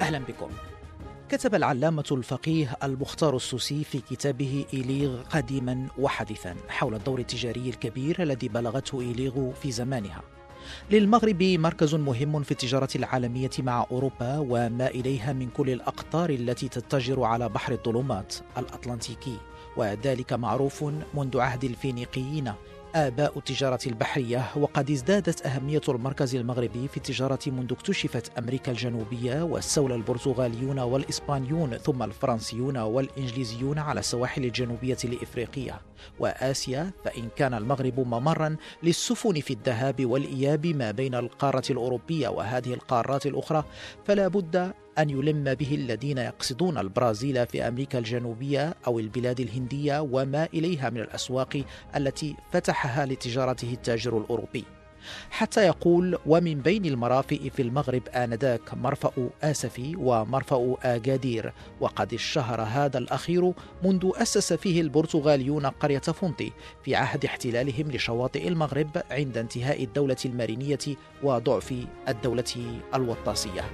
أهلا بكم. كتب العلامة الفقيه المختار السوسي في كتابه إيليغ قديما وحديثا حول الدور التجاري الكبير الذي بلغته إيليغ في زمانها. للمغرب مركز مهم في التجارة العالمية مع أوروبا وما إليها من كل الأقطار التي تتجر على بحر الظلمات الأطلنطيكي وذلك معروف منذ عهد الفينيقيين آباء التجارة البحرية وقد ازدادت أهمية المركز المغربي في التجارة منذ اكتشفت أمريكا الجنوبية واستولى البرتغاليون والإسبانيون ثم الفرنسيون والإنجليزيون على السواحل الجنوبية لإفريقيا وآسيا فإن كان المغرب ممرا للسفن في الذهاب والإياب ما بين القارة الأوروبية وهذه القارات الأخرى فلا بد أن يلم به الذين يقصدون البرازيل في أمريكا الجنوبية أو البلاد الهندية وما إليها من الأسواق التي فتحها لتجارته التاجر الأوروبي. حتى يقول ومن بين المرافئ في المغرب آنذاك مرفأ آسفي ومرفأ آجادير وقد اشتهر هذا الأخير منذ أسس فيه البرتغاليون قرية فونتي في عهد احتلالهم لشواطئ المغرب عند انتهاء الدولة المارينية وضعف الدولة الوطاسية.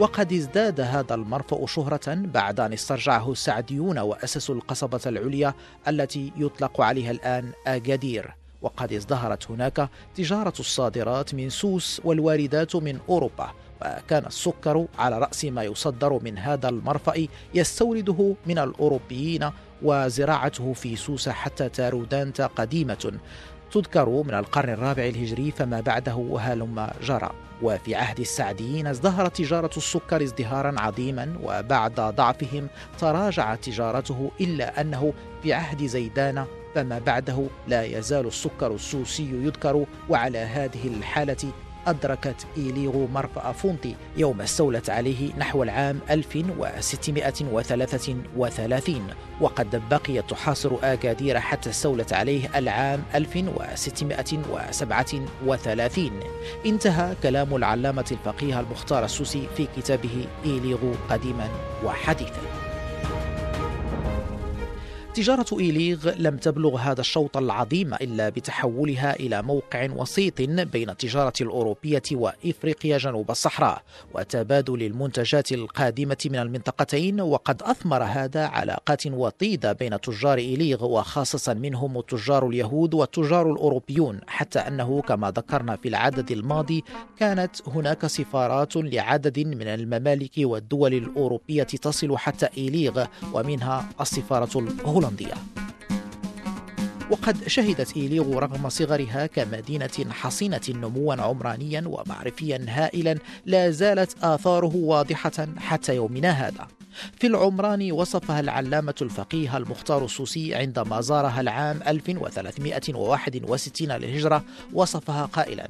وقد ازداد هذا المرفأ شهرة بعد أن استرجعه السعديون وأسسوا القصبة العليا التي يطلق عليها الآن آجادير. وقد ازدهرت هناك تجارة الصادرات من سوس والواردات من أوروبا وكان السكر على رأس ما يصدر من هذا المرفأ يستورده من الأوروبيين وزراعته في سوس حتى تارودانت قديمة. تذكر من القرن الرابع الهجري فما بعده هلم جرى. وفي عهد السعديين ازدهرت تجارة السكر ازدهارا عظيما وبعد ضعفهم تراجعت تجارته إلا أنه في عهد زيدان فما بعده لا يزال السكر السوسي يذكر وعلى هذه الحالة أدركت إيليغ و مرفأ فونتي يوم استولت عليه نحو العام 1633 وقد بقيت تحاصر آكادير حتى استولت عليه العام 1637 انتهى كلام العلامة الفقيه المختار السوسي في كتابه إيليغ قديما وحديثا. تجارة إيليغ لم تبلغ هذا الشوط العظيم إلا بتحولها إلى موقع وسيط بين التجارة الأوروبية وإفريقيا جنوب الصحراء وتبادل المنتجات القادمة من المنطقتين وقد أثمر هذا علاقات وطيدة بين تجار إيليغ وخاصة منهم التجار اليهود والتجار الأوروبيون حتى أنه كما ذكرنا في العدد الماضي كانت هناك سفارات لعدد من الممالك والدول الأوروبية تصل حتى إيليغ ومنها السفارة الهولندية. الهولندية وقد شهدت إيليغو رغم صغرها كمدينة حصينة نموا عمرانيا ومعرفيا هائلا لا زالت آثاره واضحة حتى يومنا هذا. في العمران وصفها العلامة الفقيه المختار السوسي عندما زارها العام 1361 للهجرة وصفها قائلا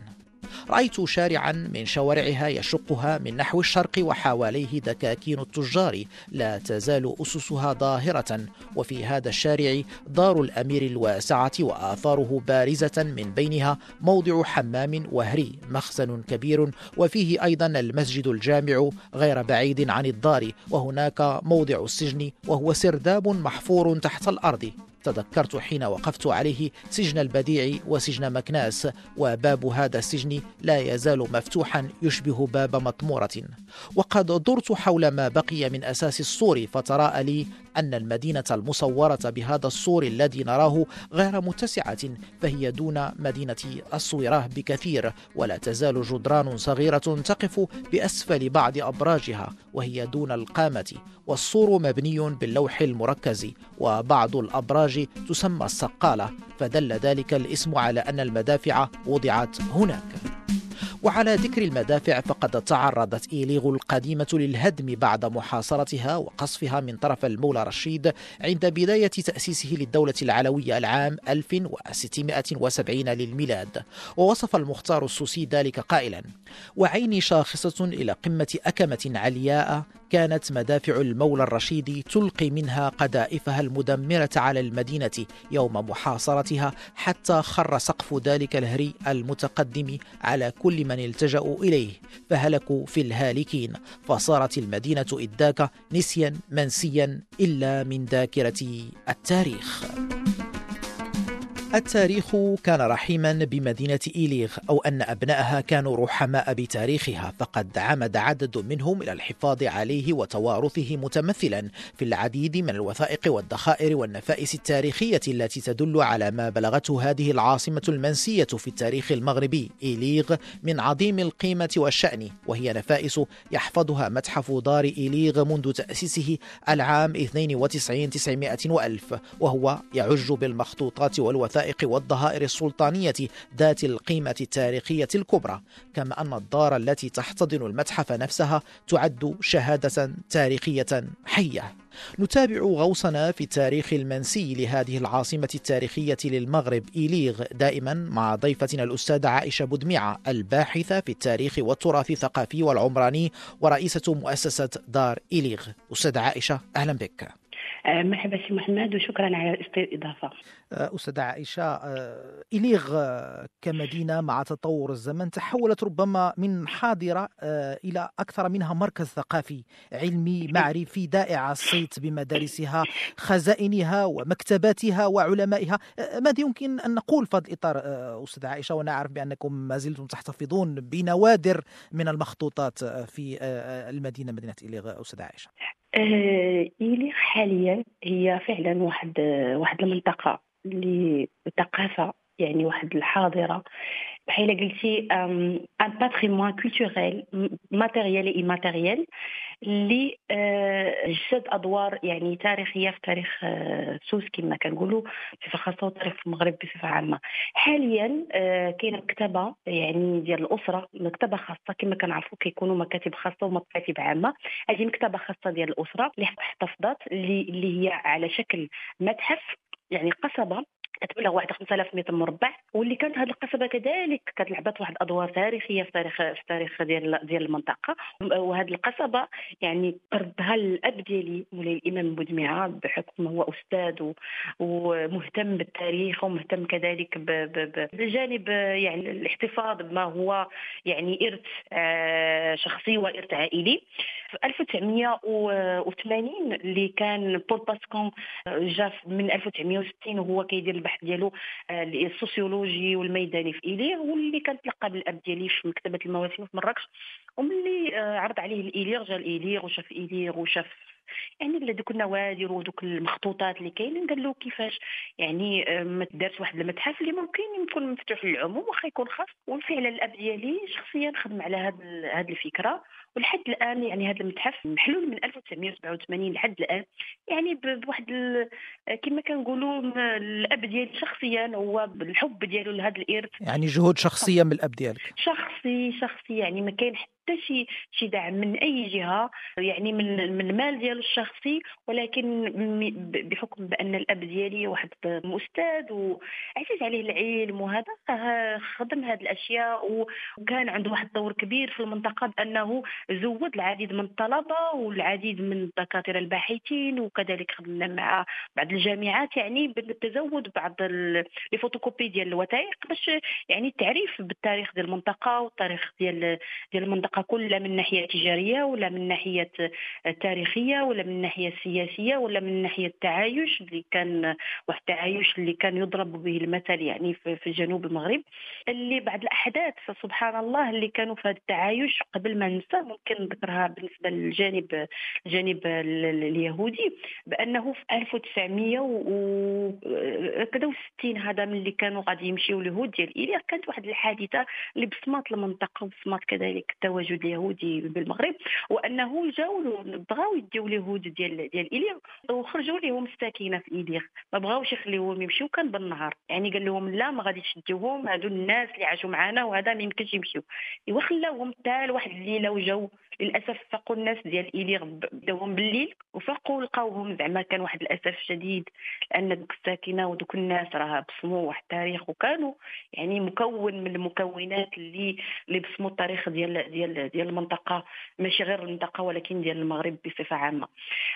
رأيت شارعا من شوارعها يشقها من نحو الشرق وحواليه دكاكين التجار. لا تزال أسسها ظاهرة. وفي هذا الشارع دار الأمير الواسعة وآثاره بارزة من بينها موضع حمام وهري مخزن كبير. وفيه أيضا المسجد الجامع غير بعيد عن الدار. وهناك موضع السجن وهو سرداب محفور تحت الأرض. تذكرت حين وقفت عليه سجن البديع وسجن مكناس وباب هذا السجن لا يزال مفتوحا يشبه باب مطمورة. وقد درت حول ما بقي من أساس السور فتراءى لي أن المدينة المصورة بهذا السور الذي نراه غير متسعة فهي دون مدينة الصويرة بكثير ولا تزال جدران صغيرة تقف بأسفل بعض أبراجها وهي دون القامة والسور مبني باللوح المركز وبعض الأبراج تسمى السقالة فدل ذلك الاسم على أن المدافع وضعت هناك. وعلى ذكر المدافع فقد تعرضت إيليغ القديمة للهدم بعد محاصرتها وقصفها من طرف المولى رشيد عند بداية تأسيسه للدولة العلوية العام 1670 للميلاد. ووصف المختار السوسي ذلك قائلا وعيني شاخصة إلى قمة أكمة علياء كانت مدافع المولى الرشيد تلقي منها قذائفها المدمرة على المدينة يوم محاصرتها حتى خر سقف ذلك الهري المتقدم على كل من التجأوا إليه فهلكوا في الهالكين. فصارت المدينة إذ ذاك نسيا منسيا إلا من ذاكرة التاريخ. التاريخ كان رحيما بمدينة إيليغ أو أن أبنائها كانوا رحماء بتاريخها فقد عمد عدد منهم إلى الحفاظ عليه وتوارثه متمثلا في العديد من الوثائق والذخائر والنفائس التاريخية التي تدل على ما بلغته هذه العاصمة المنسية في التاريخ المغربي إيليغ من عظيم القيمة والشأن وهي نفائس يحفظها متحف دار إيليغ منذ تأسيسه العام 92 900 وألف وهو يعج بالمخطوطات والوثائق الوثائق والظهائر السلطانية ذات القيمة التاريخية الكبرى كما أن الدار التي تحتضن المتحف نفسها تعد شهادة تاريخية حية. نتابع غوصنا في التاريخ المنسي لهذه العاصمة التاريخية للمغرب إيليغ دائما مع ضيفتنا الأستاذة عائشة بودميعة الباحثة في التاريخ والتراث الثقافي والعمراني ورئيسة مؤسسة دار إيليغ. أستاذة عائشة أهلا بك. مرحبا سي محمد وشكرا على الاستضافه آه، أستاذة عائشة إليغ كمدينة مع تطور الزمن تحولت ربما من حاضرة آه، إلى أكثر منها مركز ثقافي علمي معرفي دائع الصيت بمدارسها خزائنها ومكتباتها وعلمائها. ماذا يمكن أن نقول في هذا الإطار أستاذة عائشة؟ وأنا أعرف بأنكم ما زلتم تحتفظون بنوادر من المخطوطات في المدينة مدينة إليغ أستاذة عائشة إيليغ حاليا هي فعلا واحد واحد المنطقة للثقافة يعني واحد الحاضرة. بحال قلتي un patrimoine culturel matériel immatériel اللي جسد أدوار يعني تاريخية في تاريخ سوس كما كنقولوا بصفة خاصة وتاريخ المغرب بصفة عامة. حاليا كاينة مكتبة يعني ديال الأسرة مكتبة خاصة كما كنعرفوا كيكونوا مكاتب خاصة ومكاتب عامة. هذه مكتبة خاصة ديال الأسرة اللي احتفظت اللي هي على شكل متحف يعني قصبة. كتبلغ واحد 5000 متر مربع واللي كانت هذه القصبه كذلك كانت لعبت واحد الأدوار تاريخية في تاريخ في التاريخ ديال ديال المنطقة. وهذه القصبه يعني قربها الاب ديالي مولاي الإمام بودميعه بحكم هو أستاذ ومهتم بالتاريخ ومهتم كذلك بجانب يعني الاحتفاظ بما هو يعني إرث آه، شخصي وإرث عائلي. في 1980 اللي كان بول باسكون جا من 1960 وهو كيدير البحث ديالو آه، السوسيولوجي والميداني في إيليغ واللي كان تلقى بالأب ديالي في مكتبة المواسم في مراكش وملي آه، عرض عليه لإيليغ جا لإيليغ وشاف إيليغ وشاف يعني دوك النوادر ودوك المخطوطات اللي كاينين قال له كيفاش؟ يعني ما تدارش واحد المتحف اللي ممكن يكون مفتوح للعموم واخا يكون خاص. وفعلا الأب ديالي شخصيا خدم على هذه هذه الفكرة. ولحد الآن يعني هذا المتحف محلول من 1987 لحد الآن. يعني بواحد كما كنقولوا الأب ديالي شخصيا هو بالحب ديالو لهذا الإرث. يعني جهود شخصية من الأب ديالك. شخصي شخصي يعني ما كاين حتى شي شي دعم من أي جهة يعني من من المال ديالو الشخصي ولكن بحكم بأن الأب ديالي واحد أستاذ وعزيز عليه العلم وهذا خدم هذه الأشياء وكان عنده واحد الدور كبير في المنطقة بأنه زود العديد من الطلبة والعديد من الدكاترة الباحثين وكذلك خدمنا مع بعض الجامعات يعني بالتزود بعض الفوتوكوبي ديال الوثائق باش يعني التعريف بالتاريخ ديال المنطقة والتاريخ ديال ديال المنطقة كلها من ناحية تجارية ولا من ناحية تاريخية ولا من الناحيه السياسيه ولا من ناحية التعايش اللي كان واحد التعايش اللي كان يضرب به المثل يعني في جنوب المغرب. اللي بعد الأحداث سبحان الله اللي كانوا في هذا التعايش قبل ما ننسى ممكن نذكرها بالنسبة للجانب الجانب اليهودي بأنه في 1960 هذا ملي كانوا غادي يمشيو اليهود ديال ايليا كانت واحد الحادثة اللي بصمات المنطقة وبصمات كذلك التواريخ التواجد اليهودي بالمغرب وأنه جاو بغاو يديو اليهود ديال ديال ايليغ وخرجوا لهم الساكنه في ايليغ ما بغاوش يخليوهم يمشيو كان بالنهار. يعني قال لهم لا ما غاديش تديوهم هادو الناس اللي عاشوا معنا وهذا ما يمكنش يمشيو. ايوا خلاوهم حتى لواحد الليلة وجاو للأسف فاقوا الناس ديال ايليغ وداوهم بالليل وفاقوا لقاوهم زعما كان واحد الأسف شديد لأن دوك الساكنة ودوك الناس راه بصموا واحد التاريخ وكانوا يعني مكون من المكونات اللي اللي بصموا التاريخ ديال ديال ديال المنطقة ماشي غير المنطقة ولكن ديال المغرب بصفة عامة.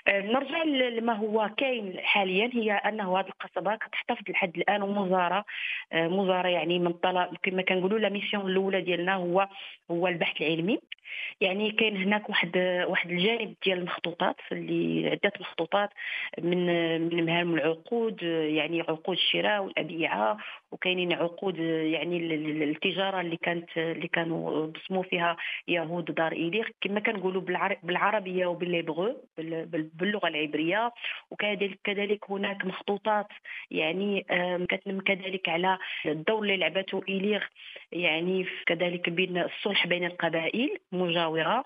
آه، نرجع لما هو كاين حاليا هي أنه هذه القصبة كتحتفظ لحد الآن ومزارة. آه، مزارة يعني من طلب كما كنقولوا لا ميسيون الأولى ديالنا هو هو البحث العلمي. يعني كاين هناك واحد واحد الجانب ديال المخطوطات اللي عده مخطوطات من من مهام العقود يعني عقود الشراء والأبيعة وكاينين عقود يعني التجارة اللي كانت اللي كانوا بصموا فيها يهود دار ايليغ كما كنقولوا بالعربية وبالليبغو باللغة العبرية. وكذلك كذلك هناك مخطوطات يعني كتنم كذلك على الدور اللي لعبته ايليغ يعني كذلك بين الصلح بين القبائل مجاورة.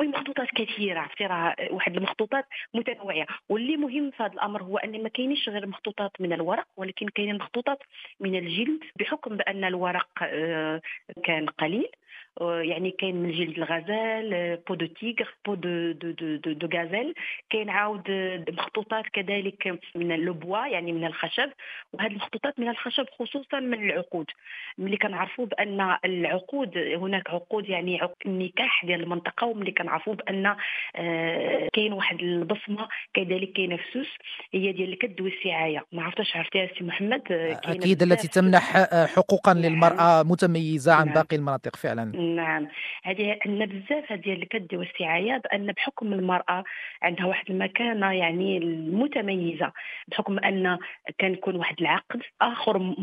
مخطوطات كثيرة عرفتي؟ راه واحد المخطوطات متنوعة. واللي مهم في هذا الأمر هو أن ما كاينش غير مخطوطات من الورق ولكن كاينين مخطوطات من الجلد بحكم بأن الورق آه، كان قليل. يعني كاين من جلد الغزال peau de tigre peau de de de, de, de gazelle كاين عاود مخطوطات كذلك من le bois يعني من الخشب. وهذه المخطوطات من الخشب خصوصا من العقود. ملي كنعرفوا بأن العقود هناك عقود يعني النكاح ديال المنطقة وملي كنعرفوا بأن آه، كاين واحد البصمة كذلك كاينة في سوس هي ديال الكد والسعايه ما عرفتش عرفتيها سي محمد أكيد التي تمنح حقوقا. للمرأة متميزة عن نعم. باقي المناطق فعلا. نعم. هذه عندنا بزاف هذه الكد والسعايه بان بحكم المرأة عندها واحد المكانة يعني المتميزة بحكم أن كان يكون واحد العقد آخر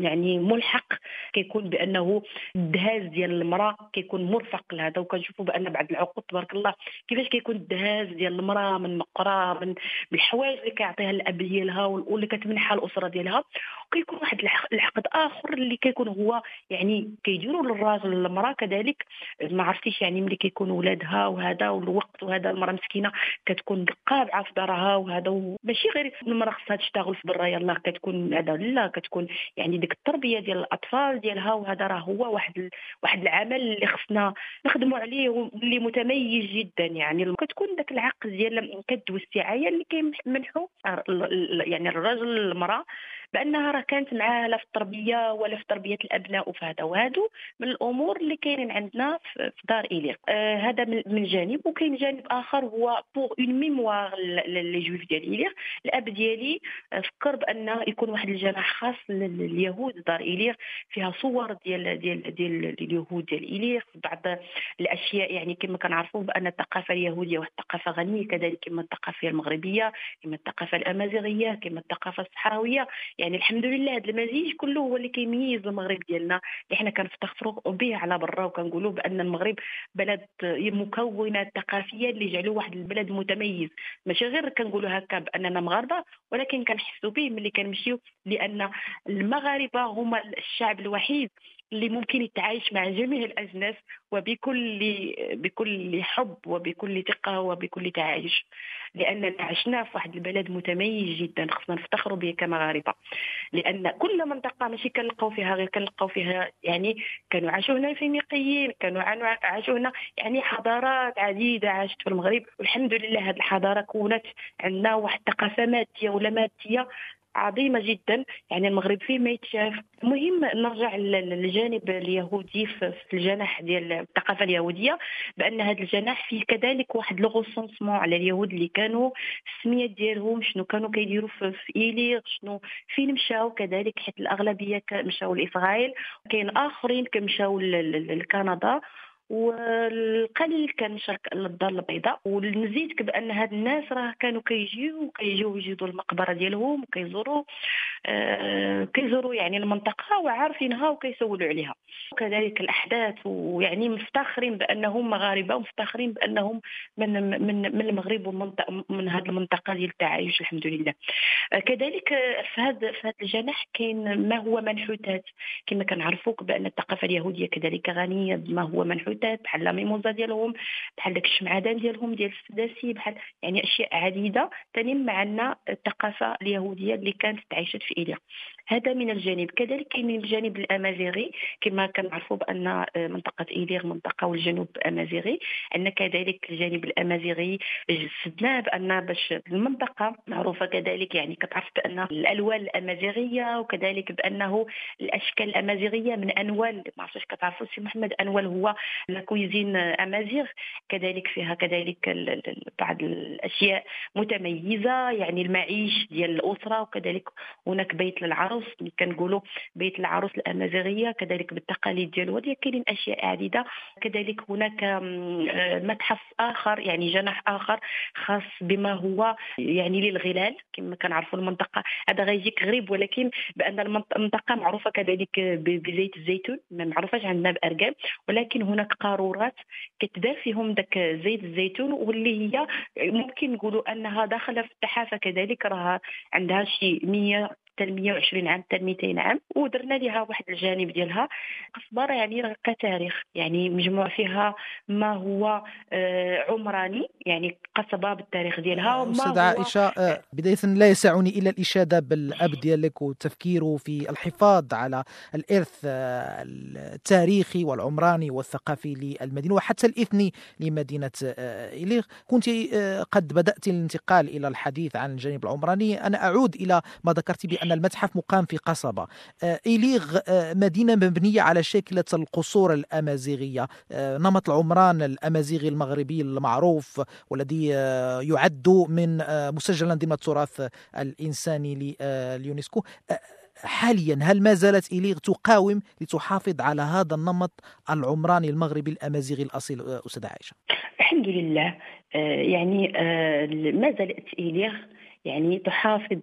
يعني ملحق كيكون بأنه الدهاز ديال المرأة كيكون مرفق لهذا وكنشوفوا بأن بعض العقود تبارك الله كيفاش كيكون الدهاز ديال المرأة من مقرى من الحوايج اللي كيعطيها الأب ديالها واللي كتمنحها الأسرة ديالها وكيكون واحد العقد آخر اللي كيكون هو يعني كيديروا للراجل المرأة كذلك ما عرفتيش يعني ملي كيكونوا ولادها وهذا والوقت وهذا المرأة مسكينة كتكون قابعه في دارها وهذا ماشي غير المرأة خصها تشتغل في برا يلاه كتكون هذا لا كتكون يعني ديك التربية ديال الأطفال ديالها وهذا راه هو واحد ال... واحد العمل اللي خصنا نخدموا عليه واللي متميز جدا يعني. كتكون ذاك العقد ديال الكد والسعايه اللي كيمنحوا يعني الرجل المرأة بأنها راه كانت معاه لا في التربية ولا في تربية الأبناء وفي هذا وهادو من الأمور اللي كاينين عندنا في دار إيليغ. آه هذا من جانب وكاين جانب آخر هو pour une mémoire les juifs ديال إيليغ. الأب ديالي فكر بان يكون واحد الجناح خاص لليهود. دار إيليق فيها صور ديال ديال ديال اليهود ديال إيليق. بعض الأشياء يعني كما كنعرفوا بأن الثقافة اليهودية واحد الثقافة غنية كذلك كما الثقافة المغربية كما الثقافة الأمازيغية كما الثقافة الصحراوية. يعني الحمد لله هذا المزيج كله هو اللي كيميز المغرب ديالنا. اللي حنا كنفتخروا به على برا وكنقولوا بأن المغرب بلد مكونات ثقافية اللي جعلوا واحد البلد متميز. ماشي غير كنقولوا هكا بأننا مغاربة ولكن كنحسوا به ملي كنمشيو لأن المغاربة هما الشعب الوحيد اللي ممكن يتعايش مع جميع الأجناس وبكل بكل حب وبكل ثقة وبكل تعايش. لأننا عشنا في واحد البلد متميز جدا خصنا نفتخروا به كمغاربة. لأن كل منطقة ماشي كنلقاو فيها غير كنلقاو فيها يعني كانوا عاشوا هنا الفينيقيين كانوا عاشوا هنا يعني حضارات عديدة عاشت في المغرب. والحمد لله هذه الحضارة كونت عندنا واحد الثقافة مادية ولا مادية عظيمة جدا. يعني المغرب فيه ما يتشاف. المهم نرجع للجانب اليهودي في الجناح ديال الثقافة اليهودية بأن هذا الجناح فيه كذلك واحد لو على اليهود اللي كانوا السميات ديالهم شنو كانوا كيديروا في, في ايليغ شنو فين مشاو. كذلك حيت الأغلبية مشاو لإسرائيل. كاين آخرين كمشاو لكندا. والقليل كان شارك للدار البيضاء ونزيدك بان هاد الناس راه كانوا كيجيو وكيجيو يجيو المقبرة ديالهم وكيزوروا آه كيزوروا يعني المنطقة وعارفينها وكيسولوا عليها. وكذلك الأحداث ويعني مفتخرين بأنهم مغاربة ومفتخرين بأنهم من من من المغرب ومن من هذه المنطقة ديال التعايش الحمد لله. آه كذلك في هذا في هذا الجناح كاين ما هو منحوتات. كما كنعرفوك بأن الثقافة اليهودية كذلك غنية بما هو منحوت. البيوتات بحال لا ميموزا ديالهم بحال داك الشمعدان ديالهم ديال السداسي بحال يعني أشياء عديدة. تنم عندنا الثقافة اليهودية اللي كانت تعيشت في إيليا. هذا من الجانب. كذلك كاين الجانب الأمازيغي كما كنعرفوا بأن آه، منطقة ايلير منطقة والجنوب أمازيغي عندنا كذلك الجانب الأمازيغي جسدناه بأن باش المنطقة معروفة كذلك يعني كتعرف بأن الألوان الأمازيغية وكذلك بأنه الأشكال الأمازيغية من أنوال ما عرفتش كتعرفوا سي محمد أنوال هو لا كويزين أمازيغ كذلك فيها كذلك بعض الأشياء متميزة يعني المعيش ديال الأسرة وكذلك هناك بيت للعروس اللي كنقولوا بيت العروس الأمازيغية كذلك بالتقاليد ديالو. كاينين أشياء عديدة. كذلك هناك آه، متحف آخر يعني جناح آخر خاص بما هو يعني للغلال. كما كنعرفوا المنطقة هذا غيجيك غريب ولكن بأن المنطقة معروفة كذلك بزيت الزيتون ما معروفاش عندنا بأرقام ولكن هناك قارورات كتدار فيهم ذاك زيت الزيتون واللي هي ممكن نقولوا أنها داخلة في التحافة كذلك راها عندها شي 100 حتى 120 عام حتى 200 عام ودرنا لها واحد الجانب ديالها. قصبره يعني كتاريخ يعني مجموع فيها ما هو آه، عمراني يعني قصبة بالتاريخ ديالها وما أستاذ عائشة آه، بداية لا يسعني إلا الإشادة بالأب ديالك والتفكير في الحفاظ على الإرث آه، التاريخي والعمراني والثقافي للمدينة وحتى الإثني لمدينة إليغ. كنت قد بدأت الانتقال إلى الحديث عن الجانب العمراني. أنا أعود إلى ما ذكرت بأن أن المتحف مقام في قصبة. آه، إيليغ آه، مدينة مبنية على شكلة القصور الأمازيغية. آه، نمط العمران الأمازيغي المغربي المعروف والذي يعد من مسجلا ضمن التراث الإنساني لليونسكو حاليا هل ما زالت إليغ تقاوم لتحافظ على هذا النمط العمراني المغربي الأمازيغي الأصيل؟ أستاذة عائشة. الحمد لله. يعني ما زالت إليغ يعني تحافظ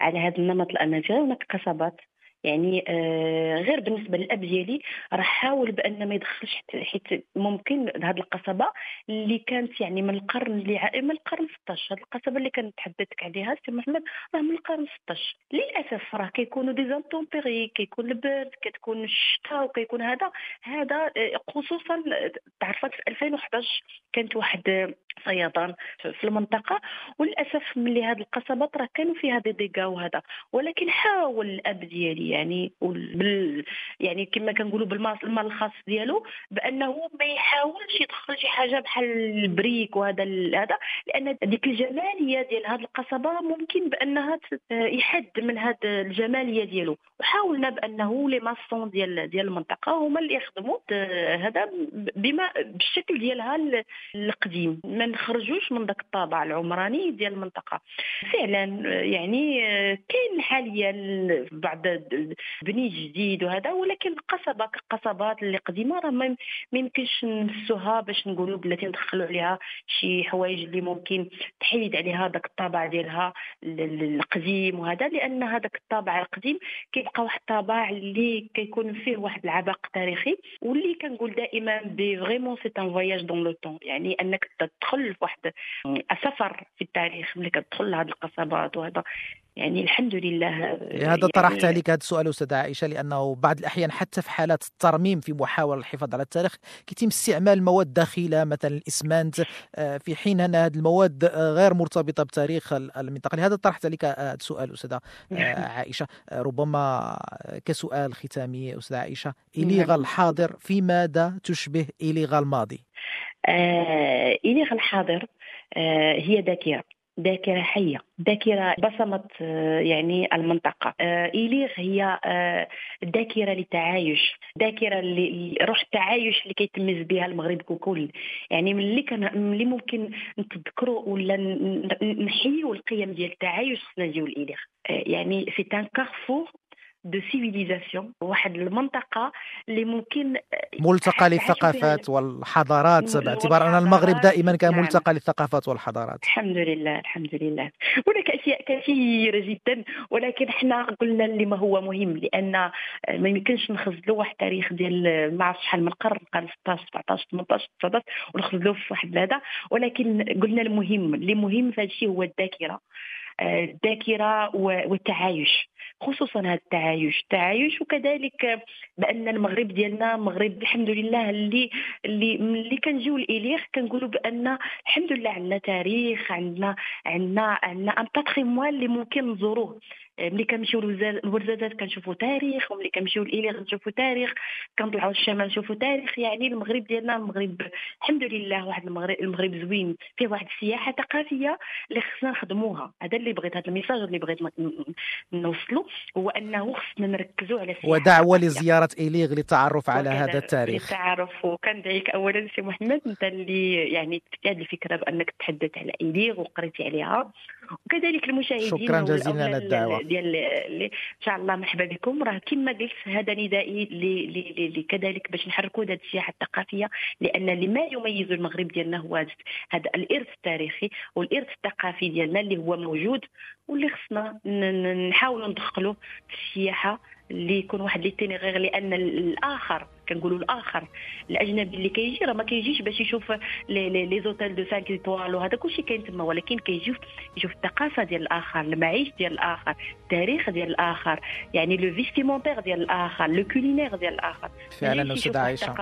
على هذا النمط الامازيغي هناك قصبات. يعني آه غير بالنسبة للأب ديالي راه حاول بأن ما يدخلش حيت ممكن هذه القصبة اللي كانت يعني من القرن اللي من القرن 16 هذه القصبة اللي كنتحدثك عليها سي محمد راه من القرن 16 للأسف راه كيكونوا des intempéries كيكون البرد كتكون الشتاء وكيكون هذا. هذا آه، خصوصا تعرفت في 2011 كانت واحد فيضان في المنطقة. وللأسف ملي هذه القصبات راه كانوا فيها دي ديغا وهذا. ولكن حاول الأب ديالي يعني بال يعني كما كنقولوا بالمال الخاص ديالو بأنه ما يحاولش يدخل شي حاجة بحال ال brique وهذا هذا لأن ديك الجمالية ديال هذه القصبة ممكن بأنها يحد من هذه الجمالية ديالو. وحاولنا بأنه les maçons ديال ديال المنطقة هما اللي يخدموا هذا بما بالشكل ديالها القديم. ما نخرجوش من ذاك الطابع العمراني ديال المنطقة. فعلا يعني كاين حاليا بعض بني جديد وهذا ولكن قصبه كقصبات اللي قديمة راه ما يمكنش نفسوها باش نقولوا بلاتي ندخلوا عليها شي حوايج اللي ممكن تحيد عليها ذاك الطابع ديالها القديم وهذا لأن هذاك الطابع القديم كيبقى واحد الطابع اللي كيكون فيه واحد العبق تاريخي واللي كنقول دائما ben vraiment c'est un voyage dans le temps يعني أنك تدخل في واحد سفر في التاريخ ملي كتدخل لهاد القصبات وهذا. يعني الحمد لله هذا يعني طرحت عليك هذا السؤال أستاذة عائشة لأنه بعض الأحيان حتى في حالات الترميم في محاوله الحفاظ على التاريخ كيتم استعمال مواد دخيلة مثلا الإسمنت آه، في حين أن هذه المواد غير مرتبطة بتاريخ المنطقة لهذا طرحت عليك هذا السؤال أستاذة آه، نعم. عائشة آه، ربما كسؤال ختامي أستاذة عائشة إليغا نعم. الحاضر في ماذا تشبه إليغا الماضي؟ آه إليغا الحاضر آه هي ذاكرة ذاكرة حية ذاكرة بصمت آه، يعني المنطقة. آه، إيليغ هي آه، ذاكرة للتعايش ذاكرة روح التعايش اللي كيتميز بها المغرب ككل. يعني ملي كان ملي ممكن نتذكروا ولا نحيوا القيم ديال التعايش خصنا نجيو يعني c'est un carrefour de civilisations واحد المنطقة اللي ممكن ملتقى للثقافات والحضارات باعتبار أن المغرب دائما كان نعم. ملتقى للثقافات والحضارات. الحمد لله الحمد لله. هناك أشياء كثيرة جدا ولكن إحنا قلنا اللي ما هو مهم لأن ما يمكنش نختزلوا واحد التاريخ ديال ما عرفتش شحال من القرن القرن 16 17 18 19 ونختزلوه في واحد هذا ولكن قلنا المهم اللي مهم في هذا الشيء هو الذاكرة. الذاكرة والتعايش خصوصا هذا التعايش. التعايش وكذلك بأن المغرب ديالنا مغرب الحمد لله اللي اللي ملي كنجيو لإليغ كنقولوا بأن الحمد لله عندنا تاريخ عندنا عندنا عندنا أن باتريموان اللي ممكن نزوروه. ملي كنمشيو للورزازات كنشوفوا تاريخ وملي كنمشيو لإليغ نشوفوا تاريخ كنطلعوا للشمال نشوفوا تاريخ. يعني المغرب ديالنا المغرب الحمد لله واحد المغرب المغرب زوين فيه واحد السياحة ثقافية اللي خصنا نخدموها. هذا اللي بغيت هذا ال message اللي بغيت نوصلوا هو أنه خصنا نركزوا على السياحة ودعوه لزيارة إليغ للتعرف على هذا التاريخ. للتعرف. وكندعيك اولا سي محمد أنت اللي يعني هذه الفكرة بأنك تحدث على إليغ وقريتي عليها. وكذلك المشاهدين شكرا جزيلا على الدعوة. ديال إن شاء الله مرحبا بكم. راه كما قلت هذا ندائي كذلك باش نحركوا هذه السياحة الثقافية لأن اللي ما يميز المغرب ديالنا هو هذا الإرث التاريخي والإرث الثقافي ديالنا اللي هو موجود واللي خصنا نحاولوا ندخلوا في السياحة اللي يكون واحد l'itinéraire لأن الآخر كنقولوا الآخر. الأجنبي اللي كيجي راه ما كيجيش باش يشوف les hôtels de 5 étoiles وهذا كلشي كاين تما ولكن كيجي يشوف الثقافة ديال الآخر المعيش ديال الآخر التاريخ ديال الآخر يعني le vestimentaire ديال الآخر le culinaire ديال الآخر. فعلا أستاذ عائشة.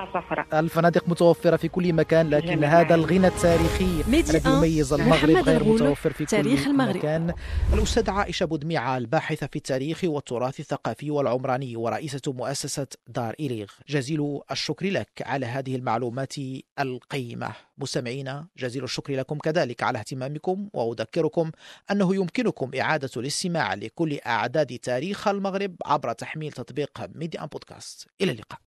الفنادق متوفرة في كل مكان لكن جميل. هذا الغنى التاريخي الذي يميز المغرب غير متوفر في تاريخ كل المغرب. مكان. الاستاذه عائشة بودميعه الباحثه في التاريخ والتراث الثقافي والعمراني ورئيسة مؤسسة دار إليغ. جزيل الشكر لك على هذه المعلومات القيمة. مستمعينا جزيل الشكر لكم كذلك على اهتمامكم وأذكركم أنه يمكنكم إعادة الاستماع لكل أعداد تاريخ المغرب عبر تحميل تطبيق ميديا بودكاست. إلى اللقاء.